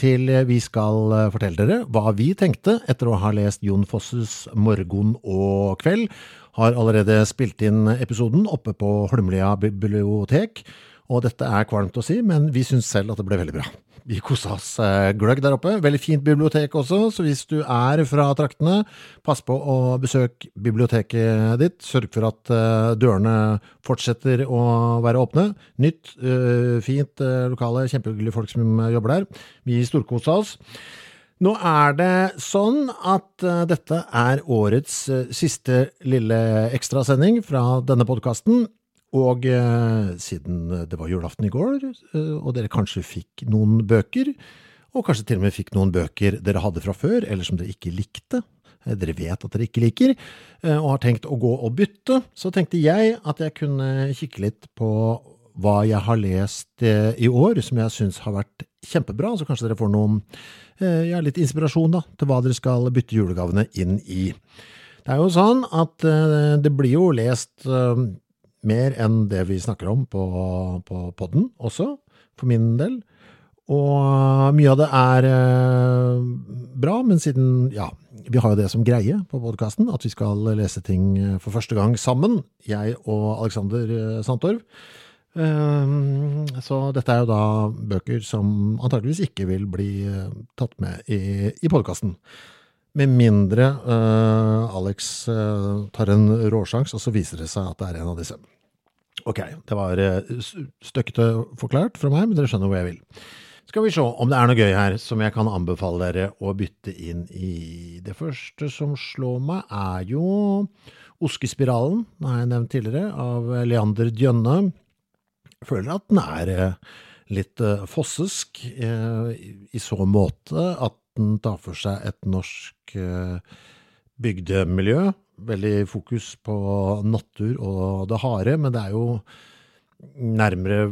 til vi skal eh, fortelle dere hva vi tenkte etter å ha lest Jon Fosses Morgen og kveld. Har allerede spilt inn episoden oppe på Holmlia bibliotek. Og dette er kvalmt å si, men vi syns selv at det ble veldig bra. Vi kosa oss eh, gløgg der oppe. Veldig fint bibliotek også, så hvis du er fra traktene, pass på å besøke biblioteket ditt. Sørg for at eh, dørene fortsetter å være åpne. Nytt, eh, fint lokale, kjempehyggelige folk som jobber der. Vi storkosa oss. Nå er det sånn at dette er årets siste lille ekstrasending fra denne podkasten. Og eh, siden det var julaften i går, eh, og dere kanskje fikk noen bøker, og kanskje til og med fikk noen bøker dere hadde fra før, eller som dere ikke likte, eh, dere vet at dere ikke liker, eh, og har tenkt å gå og bytte, så tenkte jeg at jeg kunne kikke litt på hva jeg har lest i år, som jeg syns har vært kjempebra, så kanskje dere får noen, ja, litt inspirasjon da, til hva dere skal bytte julegavene inn i. Det er jo sånn at det blir jo lest mer enn det vi snakker om på, på podden også, for min del. Og mye av det er eh, bra, men siden, ja, vi har jo det som greie på podkasten, at vi skal lese ting eh, for første gang sammen, jeg og Alexander eh, Sandtorv. Eh, Så dette er jo da bøker som antageligvis ikke vil bli eh, tatt med i, i podkasten. Med mindre uh, Alex uh, tar en råsjans, og så viser det seg at det er en av disse. Ok, det var uh, støkkete forklart fra meg, men dere skjønner hvor jeg vil. Skal vi se om det er noe gøy her som jeg kan anbefale dere å bytte inn i. Det første som slår meg, er jo Oskespiralen, den har jeg nevnt tidligere, av Leander Djønne. Føler at den er eh, litt eh, fossesk eh, i så måte at den tar for seg et norsk eh, bygdemiljø. Veldig fokus på natur og det harde, men det er jo nærmere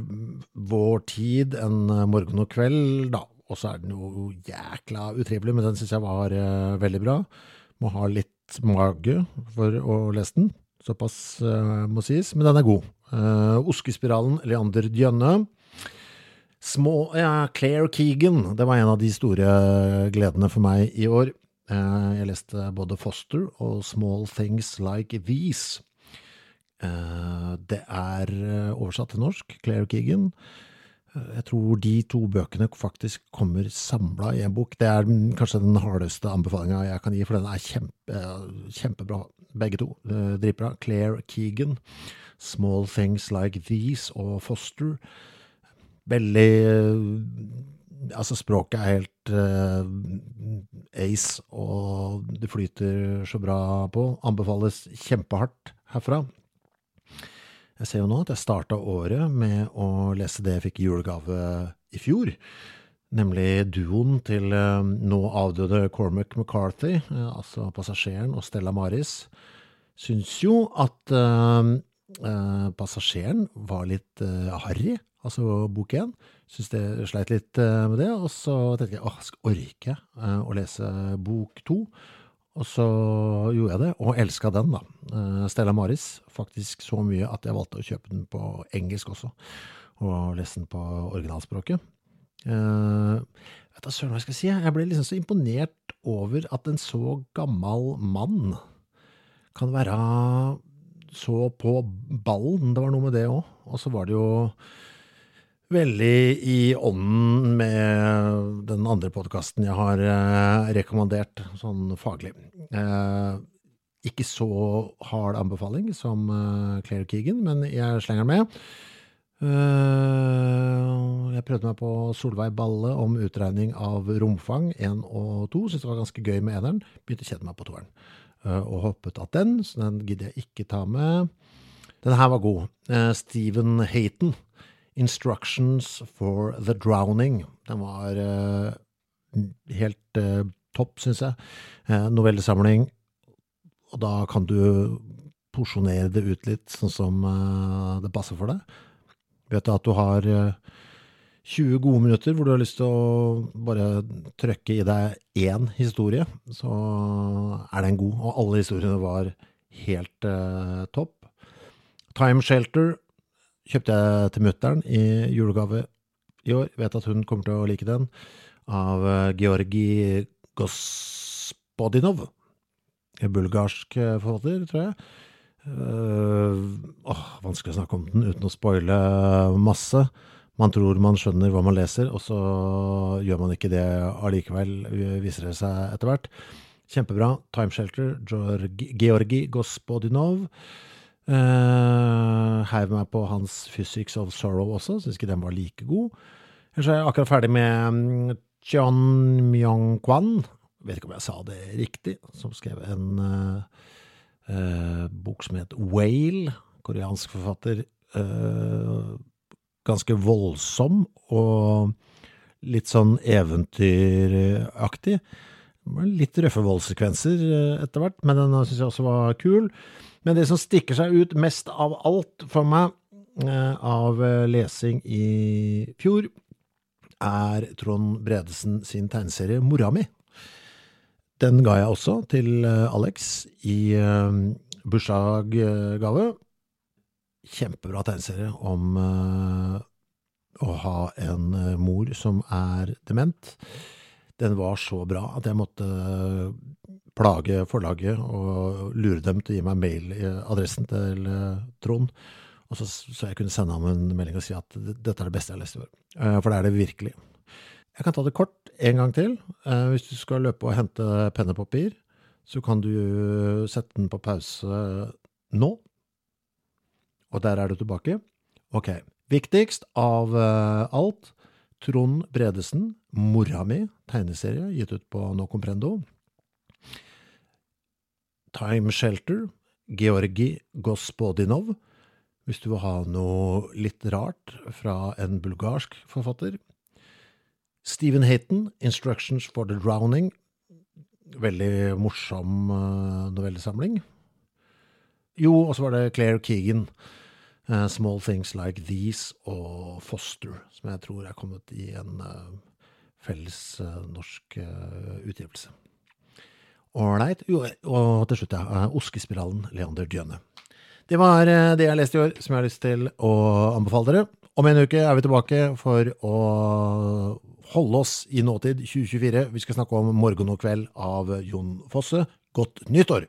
vår tid enn eh, morgen og kveld, da. Og så er den jo jækla utrivelig, men den syns jeg var eh, veldig bra. Må ha litt mage for å lese den. Såpass må sies, men den er god. Oskespiralen, Leander Djønne. Små, ja, Claire Keegan, det var en av de store gledene for meg i år. Eh, Jeg leste både Foster og Small Things Like These. Eh, Det er eh, oversatt til norsk, Claire Keegan. Jeg tror de to bøkene faktisk kommer samla i en bok. Det er kanskje den hardeste anbefalinga jeg kan gi, for den er kjempe, kjempebra, begge to. Dritbra. Claire Keegan, Small Things Like These og Foster. Veldig eh, Altså, språket er helt uh, ace, og det flyter så bra på. Anbefales kjempehardt herfra. Jeg ser jo nå at jeg starta året med å lese det jeg fikk i julegave i fjor. Nemlig duoen til uh, nå avdøde Cormac McCarthy, uh, altså passasjeren, og Stella Maris. Syns jo at eh, passasjeren var litt eh, harry, altså bok én. Syns det sleit litt eh, med det, og så tenkte jeg åh, skal orke eh, å lese bok to? Og så gjorde jeg det, og elska den, da. Eh, Stella Maris. Faktisk så mye at jeg valgte å kjøpe den på engelsk også, og lese den på originalspråket. Uh, vet du søren hva jeg skal si? Jeg ble liksom så imponert over at en så gammel mann kan være så på ballen. Det var noe med det òg. Og så var det jo veldig i ånden med den andre podkasten jeg har eh, rekommandert, sånn faglig. Eh, ikke så hard anbefaling som eh, Claire Keegan, men jeg slenger den med. Eh, jeg prøvde meg på Solveig Balle om utregning av romfang 1 og 2. Syntes det var ganske gøy med eneren. Begynte å kjede meg på toeren. Eh, og hoppet av den, så den gidder jeg ikke ta med. Den her var god. Eh, Stephen Hayton. 'Instructions for the Drowning'. Den var eh, helt topp, syns jeg. Novellesamling. Og da kan du porsjonere det ut litt, sånn som det passer for deg. Vet du at du har 20 gode minutter hvor du har lyst til å bare trøkke i deg én historie, så er den god. Og alle historiene var helt eh, topp. Time Shelter kjøpte jeg til mutter'n i julegave i år. Vet at hun kommer til å like den. Av eh, Georgi Gospodinov. Bulgarsk eh, forfatter, tror jeg. Uh, åh, vanskelig å snakke om den uten å spoile masse. Man tror man skjønner hva man leser, og så gjør man ikke det allikevel, viser det seg etter hvert. Kjempebra. Time Shelter, Georgi, Gospodinov. Uh, Heiv meg på hans Physics of Sorrow også, syns ikke den var like god. Ellers er jeg akkurat ferdig med mm, John Myung-kwan, vet ikke om jeg sa det riktig, som skrev en uh, uh, bok som het Whale, koreansk forfatter. Ganske voldsom og litt sånn eventyraktig. Litt røffe voldssekvenser etter hvert, men den syns jeg også var kul. Men det som stikker seg ut mest av alt for meg eh, av lesing i fjor, er Trond Bredesen sin tegneserie Mora mi. Den ga jeg også til Alex i bursdagsgave. Kjempebra tegneserie om uh, å ha en uh, mor som er dement. Den var så bra at jeg måtte plage forlaget og lure dem til å gi meg mailadressen til Trond. Så, så jeg kunne sende ham en melding og si at dette er det beste jeg har lest i år. For det er det virkelig. Jeg kan ta det kort en gang til. Hvis du skal løpe og hente penn og papir, så kan du sette den på pause nå. Og der er du tilbake. Ok. Viktigst av alt, Trond Bredesen, Mora mi, tegneserie gitt ut på No Comprendo. Time Shelter, Georgi Gospodinov, hvis du vil ha noe litt rart fra en bulgarsk forfatter. Stephen Hayton, Instructions for the Drowning, veldig morsom novellesamling. Jo, og så var det Claire Keegan, Small Things Like These og Foster, som jeg tror er kommet i en felles norsk utgivelse. Ålreit. Og til slutt, ja, Oskespiralen, Leander Djøne. Det var det jeg leste i år, som jeg har lyst til å anbefale dere. Om en uke er vi tilbake for å holde oss i nåtid 2024. Vi skal snakke om Morgen og kveld av Jon Fosse. Godt nyttår!